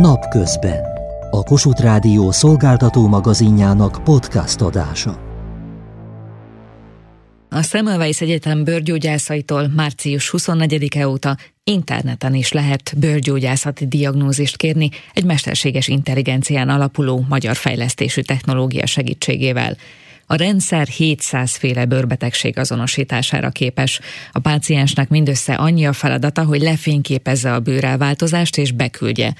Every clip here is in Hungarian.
Napközben. A Kossuth Rádió szolgáltató magazinjának podcast adása. A Semmelweis Egyetem bőrgyógyászaitól március 24-e óta interneten is lehet bőrgyógyászati diagnózist kérni egy mesterséges intelligencián alapuló magyar fejlesztésű technológia segítségével. A rendszer 700 féle bőrbetegség azonosítására képes. A páciensnek mindössze annyi a feladata, hogy lefényképezze a bőrelváltozást és beküldje.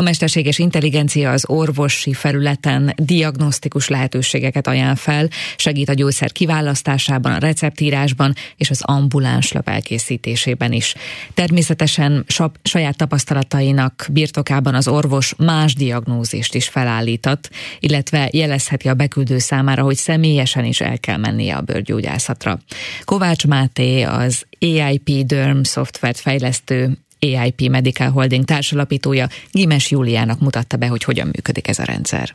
A mesterséges intelligencia az orvosi felületen diagnosztikus lehetőségeket ajánl fel, segít a gyógyszer kiválasztásában, a receptírásban és az ambuláns lap elkészítésében is. Természetesen saját tapasztalatainak birtokában az orvos más diagnózist is felállított, illetve jelezheti a beküldő számára, hogy személyesen is el kell mennie a bőrgyógyászatra. Kovács Máté az AIP Derm szoftvert fejlesztő AIP Medical Holding társalapítója Gimes Júliának mutatta be, hogy hogyan működik ez a rendszer.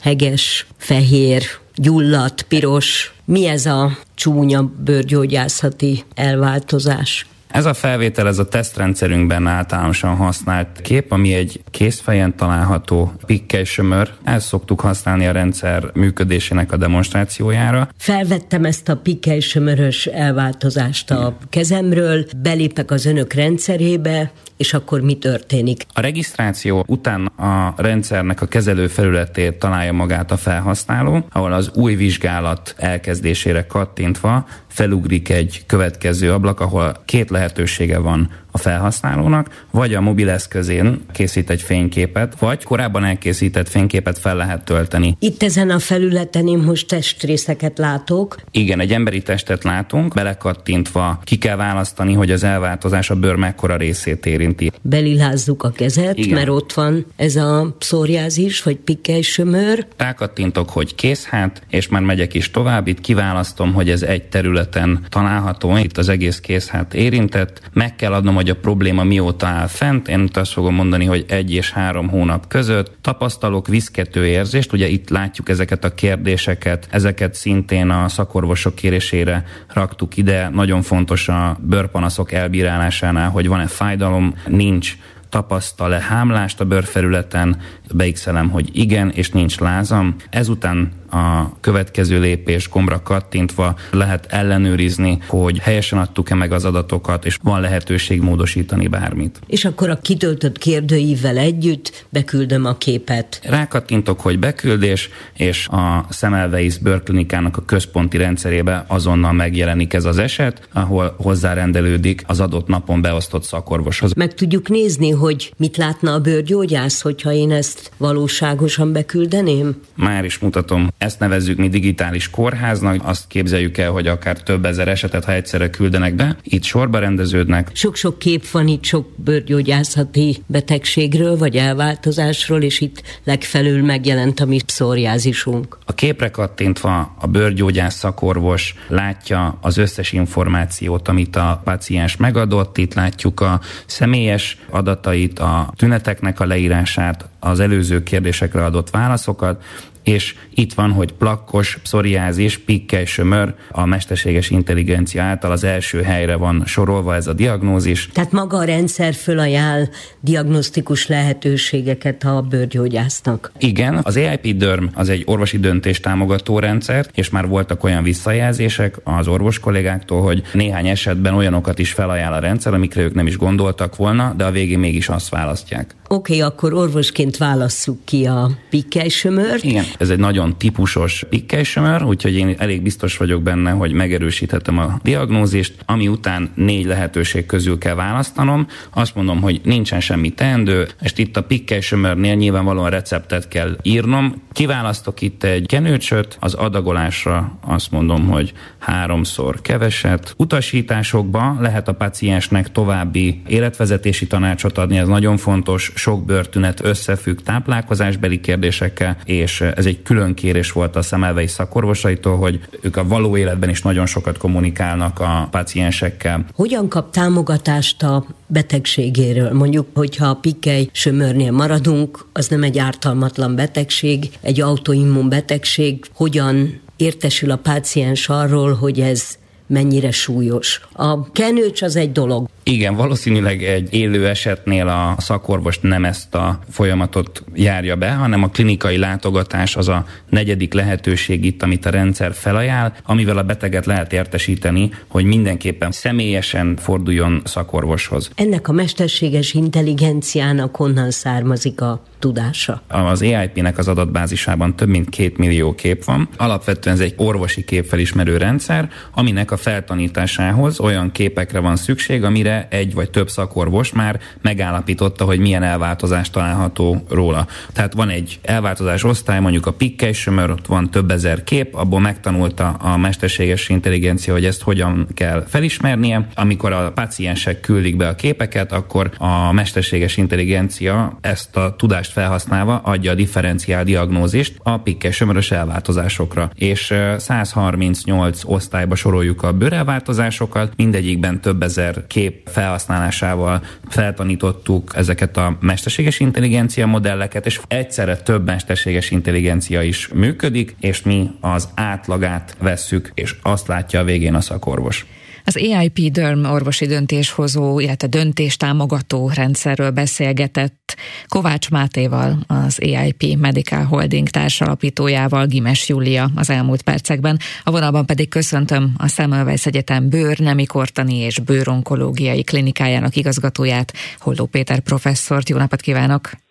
Heges, fehér, gyulladt, piros. Mi ez a csúnya bőrgyógyászati elváltozás? Ez a felvétel, ez a tesztrendszerünkben általánosan használt kép, ami egy készfejen található pikkely sömör. Ezt szoktuk használni a rendszer működésének a demonstrációjára. Felvettem ezt a pikkely sömörös elváltozást a kezemről, belépek az önök rendszerébe, és akkor mi történik? A regisztráció után a rendszernek a kezelő felületét találja magát a felhasználó, ahol az új vizsgálat elkezdésére kattintva felugrik egy következő ablak, ahol két lehetősége van a felhasználónak, vagy a mobileszközén készít egy fényképet, vagy korábban elkészített fényképet fel lehet tölteni. Itt ezen a felületen én most testrészeket látok. Igen, egy emberi testet látunk, belekattintva ki kell választani, hogy az elváltozás a bőr mekkora részét érinti. Belilázzuk a kezet, Igen. mert ott van ez a pszoriázis, vagy pikkely sömör. Rákattintok, hogy készhát, és már megyek is tovább. Itt kiválasztom, hogy ez egy területen található, itt az egész készhát érintett. Meg kell adnom, hogy a probléma mióta áll fent. Én azt fogom mondani, hogy egy és három hónap között tapasztalok viszkető érzést. Ugye itt látjuk ezeket a kérdéseket, ezeket szintén a szakorvosok kérésére raktuk ide. Nagyon fontos a bőrpanaszok elbírálásánál, hogy van-e fájdalom, nincs tapasztal-e hámlást a bőrfelületen, beixelem, hogy igen, és nincs lázam. Ezután a következő lépés gombra kattintva lehet ellenőrizni, hogy helyesen adtuk-e meg az adatokat, és van lehetőség módosítani bármit. És akkor a kitöltött kérdőívvel együtt beküldöm a képet. Rákattintok, hogy beküldés, és a Semmelweis bőrklinikának a központi rendszerébe azonnal megjelenik ez az eset, ahol hozzárendelődik az adott napon beosztott szakorvoshoz. Meg tudjuk nézni, hogy mit látna a bőrgyógyász, hogyha én ezt valóságosan beküldeném? Már is mutatom ezt nevezzük mi digitális kórháznak, azt képzeljük el, hogy akár több ezer esetet, ha egyszerre küldenek be, itt sorba rendeződnek. Sok-sok kép van itt sok bőrgyógyászati betegségről, vagy elváltozásról, és itt legfelül megjelent a mi pszoriázisunk. A képre kattintva a bőrgyógyász szakorvos látja az összes információt, amit a paciens megadott, itt látjuk a személyes adatait, a tüneteknek a leírását, az előző kérdésekre adott válaszokat, és itt van, hogy plakkos, pszoriázis, pikkely sömör, a mesterséges intelligencia által az első helyre van sorolva ez a diagnózis. Tehát maga a rendszer fölajánl diagnosztikus lehetőségeket a bőrgyógyásznak. Igen, az AIP DERM az egy orvosi döntés támogató rendszer, és már voltak olyan visszajelzések az orvos kollégáktól, hogy néhány esetben olyanokat is felajánl a rendszer, amikre ők nem is gondoltak volna, de a végén mégis azt választják. Oké, okay, akkor orvosként válasszuk ki a pikkely sömört. Igen, ez egy nagyon típusos pikkelysemör, úgyhogy én elég biztos vagyok benne, hogy megerősíthetem a diagnózist, ami után négy lehetőség közül kell választanom. Azt mondom, hogy nincsen semmi teendő, és itt a pikkelysemörnél nyilvánvalóan receptet kell írnom. Kiválasztok itt egy kenőcsöt, az adagolásra azt mondom, hogy háromszor keveset. Utasításokban lehet a paciensnek további életvezetési tanácsot adni, ez nagyon fontos, sok bőrtünet összefügg táplálkozásbeli kérdésekkel, és ez egy külön kérés volt a szemelvei szakorvosaitól, hogy ők a való életben is nagyon sokat kommunikálnak a paciensekkel. Hogyan kap támogatást a betegségéről? Mondjuk, hogyha a pikkely sömörnél maradunk, az nem egy ártalmatlan betegség, egy autoimmun betegség. Hogyan értesül a páciens arról, hogy ez mennyire súlyos. A kenőcs az egy dolog. Igen, valószínűleg egy élő esetnél a szakorvos nem ezt a folyamatot járja be, hanem a klinikai látogatás az a negyedik lehetőség itt, amit a rendszer felajánl, amivel a beteget lehet értesíteni, hogy mindenképpen személyesen forduljon szakorvoshoz. Ennek a mesterséges intelligenciának honnan származik a tudása? Az AIP-nek az adatbázisában több mint két millió kép van. Alapvetően ez egy orvosi képfelismerő rendszer, aminek a feltanításához olyan képekre van szükség, amire egy vagy több szakorvos már megállapította, hogy milyen elváltozás található róla. Tehát van egy elváltozás osztály, mondjuk a pikkely sömör, ott van több ezer kép, abból megtanulta a mesterséges intelligencia, hogy ezt hogyan kell felismernie. Amikor a paciensek küldik be a képeket, akkor a mesterséges intelligencia ezt a tudást felhasználva adja a differenciál diagnózist a pikkes sömörös elváltozásokra. És 138 osztályba soroljuk a bőrelváltozásokat, mindegyikben több ezer kép felhasználásával feltanítottuk ezeket a mesterséges intelligencia modelleket, és egyszerre több mesterséges intelligencia is működik, és mi az átlagát vesszük, és azt látja a végén a szakorvos. Az AIP DERM orvosi döntéshozó, illetve döntéstámogató rendszerről beszélgetett Kovács Mátéval, az AIP Medical Holding társalapítójával, Gimes Júlia az elmúlt percekben. A vonalban pedig köszöntöm a Semmelweis Egyetem bőr, nemikortani és bőronkológiai klinikájának igazgatóját, Holló Péter professzort. Jó napot kívánok!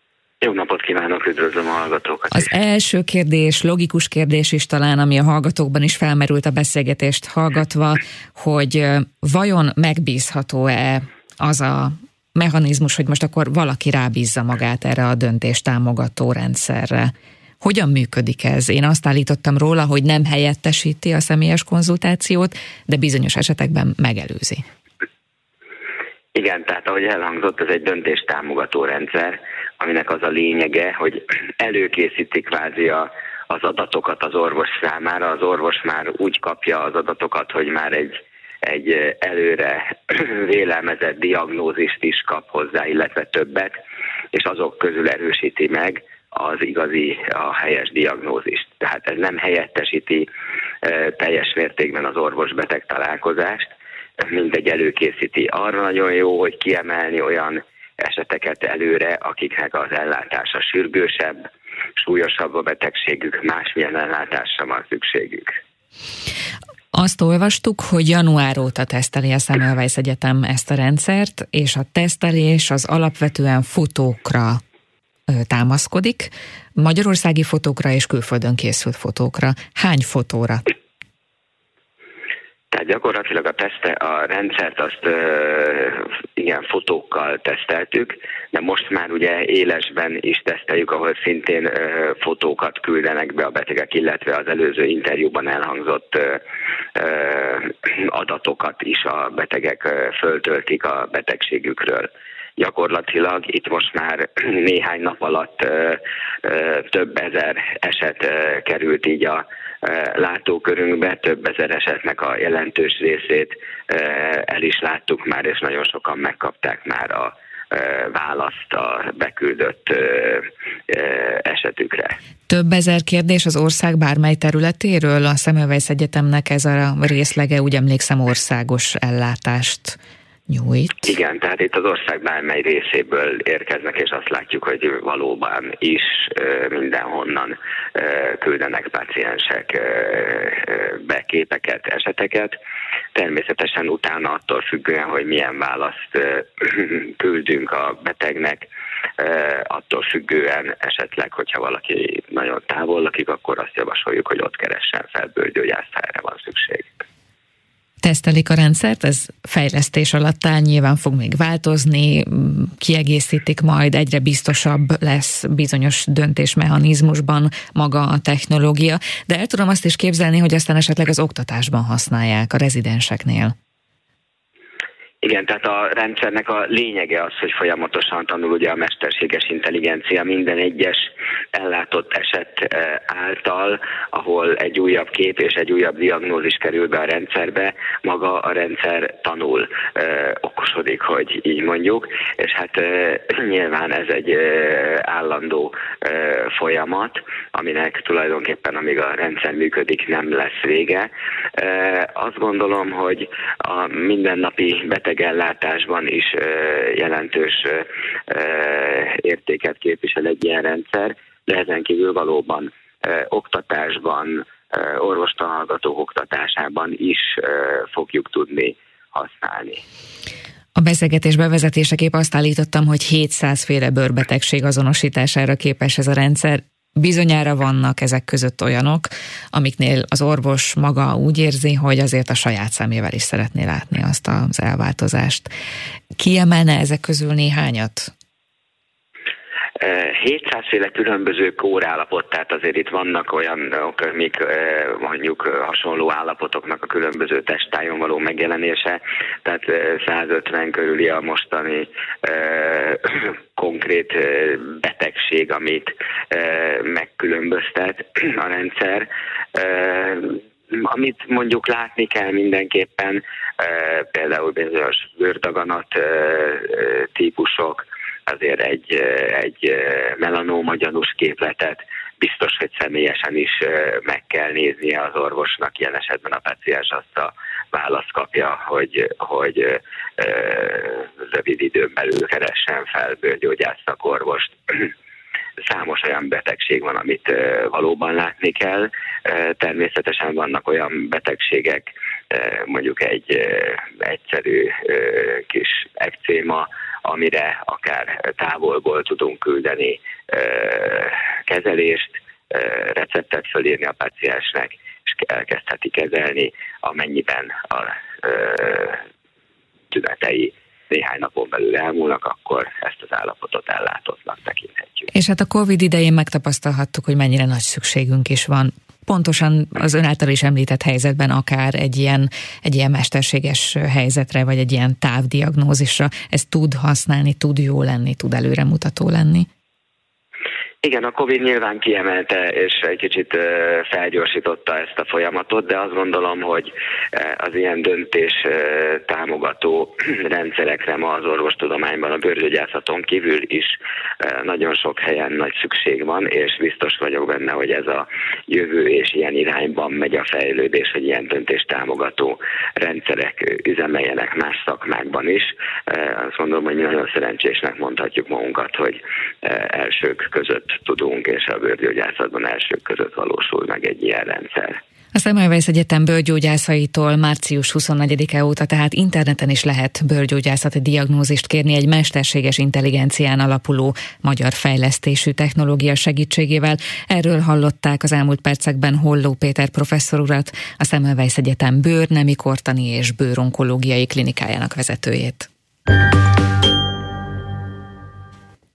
Jó napot kívánok, üdvözlöm a hallgatókat Az is. első kérdés, logikus kérdés is talán, ami a hallgatókban is felmerült a beszélgetést hallgatva, hogy vajon megbízható-e az a mechanizmus, hogy most akkor valaki rábízza magát erre a döntés támogató rendszerre. Hogyan működik ez? Én azt állítottam róla, hogy nem helyettesíti a személyes konzultációt, de bizonyos esetekben megelőzi. Igen, tehát ahogy elhangzott, ez egy döntéstámogató rendszer, aminek az a lényege, hogy előkészítik kvázi a, az adatokat az orvos számára. Az orvos már úgy kapja az adatokat, hogy már egy, egy előre vélelmezett diagnózist is kap hozzá, illetve többet, és azok közül erősíti meg az igazi, a helyes diagnózist. Tehát ez nem helyettesíti e, teljes mértékben az orvos-beteg találkozást, mindegy előkészíti. Arra nagyon jó, hogy kiemelni olyan eseteket előre, akiknek az ellátása sürgősebb, súlyosabb a betegségük, másmilyen ellátásra van szükségük. Azt olvastuk, hogy január óta teszteli a Semmelweis Egyetem ezt a rendszert, és a tesztelés az alapvetően fotókra támaszkodik, magyarországi fotókra és külföldön készült fotókra. Hány fotóra tehát gyakorlatilag a, teszte, a rendszert azt igen, fotókkal teszteltük, de most már ugye élesben is teszteljük, ahol szintén fotókat küldenek be a betegek, illetve az előző interjúban elhangzott adatokat is a betegek föltöltik a betegségükről gyakorlatilag itt most már néhány nap alatt több ezer eset került így a látókörünkbe, több ezer esetnek a jelentős részét el is láttuk már, és nagyon sokan megkapták már a választ a beküldött esetükre. Több ezer kérdés az ország bármely területéről? A Semmelweis Egyetemnek ez a részlege, úgy emlékszem, országos ellátást nyújt. Igen, tehát itt az ország bármely részéből érkeznek, és azt látjuk, hogy valóban is mindenhonnan küldenek paciensek beképeket, eseteket. Természetesen utána attól függően, hogy milyen választ küldünk a betegnek, attól függően esetleg, hogyha valaki nagyon távol lakik, akkor azt javasoljuk, hogy ott keressen fel bőrgyógyászt, ha erre van szükség tesztelik a rendszert, ez fejlesztés alatt áll, nyilván fog még változni, kiegészítik majd, egyre biztosabb lesz bizonyos döntésmechanizmusban maga a technológia, de el tudom azt is képzelni, hogy aztán esetleg az oktatásban használják a rezidenseknél. Igen, tehát a rendszernek a lényege az, hogy folyamatosan tanul ugye a mesterséges intelligencia minden egyes ellátott eset eh, által, ahol egy újabb kép és egy újabb diagnózis kerül be a rendszerbe, maga a rendszer tanul, eh, okosodik, hogy így mondjuk, és hát eh, nyilván ez egy állandó folyamat, aminek tulajdonképpen amíg a rendszer működik, nem lesz vége. Azt gondolom, hogy a mindennapi betegellátásban is jelentős értéket képvisel egy ilyen rendszer, de ezen kívül valóban oktatásban, orvostanhallgatók oktatásában is fogjuk tudni használni. A beszélgetés bevezetéseképp azt állítottam, hogy 700 féle bőrbetegség azonosítására képes ez a rendszer. Bizonyára vannak ezek között olyanok, amiknél az orvos maga úgy érzi, hogy azért a saját szemével is szeretné látni azt az elváltozást. Kiemelne ezek közül néhányat? 700 féle különböző kórállapot, tehát azért itt vannak olyanok, amik mondjuk hasonló állapotoknak a különböző testájon való megjelenése, tehát 150 körüli a mostani konkrét betegség, amit megkülönböztet a rendszer. Amit mondjuk látni kell mindenképpen, például bizonyos bőrdaganat típusok, azért egy, egy melanóma gyanús képletet biztos, hogy személyesen is meg kell néznie az orvosnak, ilyen esetben a paciens azt a választ kapja, hogy, hogy rövid időn belül keressen fel bőrgyógyász orvost. Számos olyan betegség van, amit valóban látni kell. Természetesen vannak olyan betegségek, mondjuk egy egyszerű kis ekcéma, amire akár távolból tudunk küldeni kezelést, receptet fölírni a paciensnek, és elkezdheti kezelni, amennyiben a tünetei néhány napon belül elmúlnak, akkor ezt az állapotot ellátottnak tekinthetjük. És hát a COVID idején megtapasztalhattuk, hogy mennyire nagy szükségünk is van pontosan az ön által is említett helyzetben akár egy ilyen, egy ilyen mesterséges helyzetre, vagy egy ilyen távdiagnózisra, ez tud használni, tud jó lenni, tud előremutató lenni? Igen, a Covid nyilván kiemelte és egy kicsit felgyorsította ezt a folyamatot, de azt gondolom, hogy az ilyen döntés támogató rendszerekre ma az orvostudományban, a bőrgyógyászaton kívül is nagyon sok helyen nagy szükség van, és biztos vagyok benne, hogy ez a jövő és ilyen irányban megy a fejlődés, hogy ilyen döntés támogató rendszerek üzemeljenek más szakmákban is. Azt gondolom, hogy nagyon szerencsésnek mondhatjuk magunkat, hogy elsők között tudunk, és a bőrgyógyászatban elsők között valósul meg egy ilyen rendszer. A Semmelweis Egyetem bőrgyógyászaitól március 24-e óta tehát interneten is lehet bőrgyógyászati diagnózist kérni egy mesterséges intelligencián alapuló magyar fejlesztésű technológia segítségével. Erről hallották az elmúlt percekben Holló Péter professzor urat, a Semmelweis Egyetem bőr, nemi kortani és bőronkológiai klinikájának vezetőjét.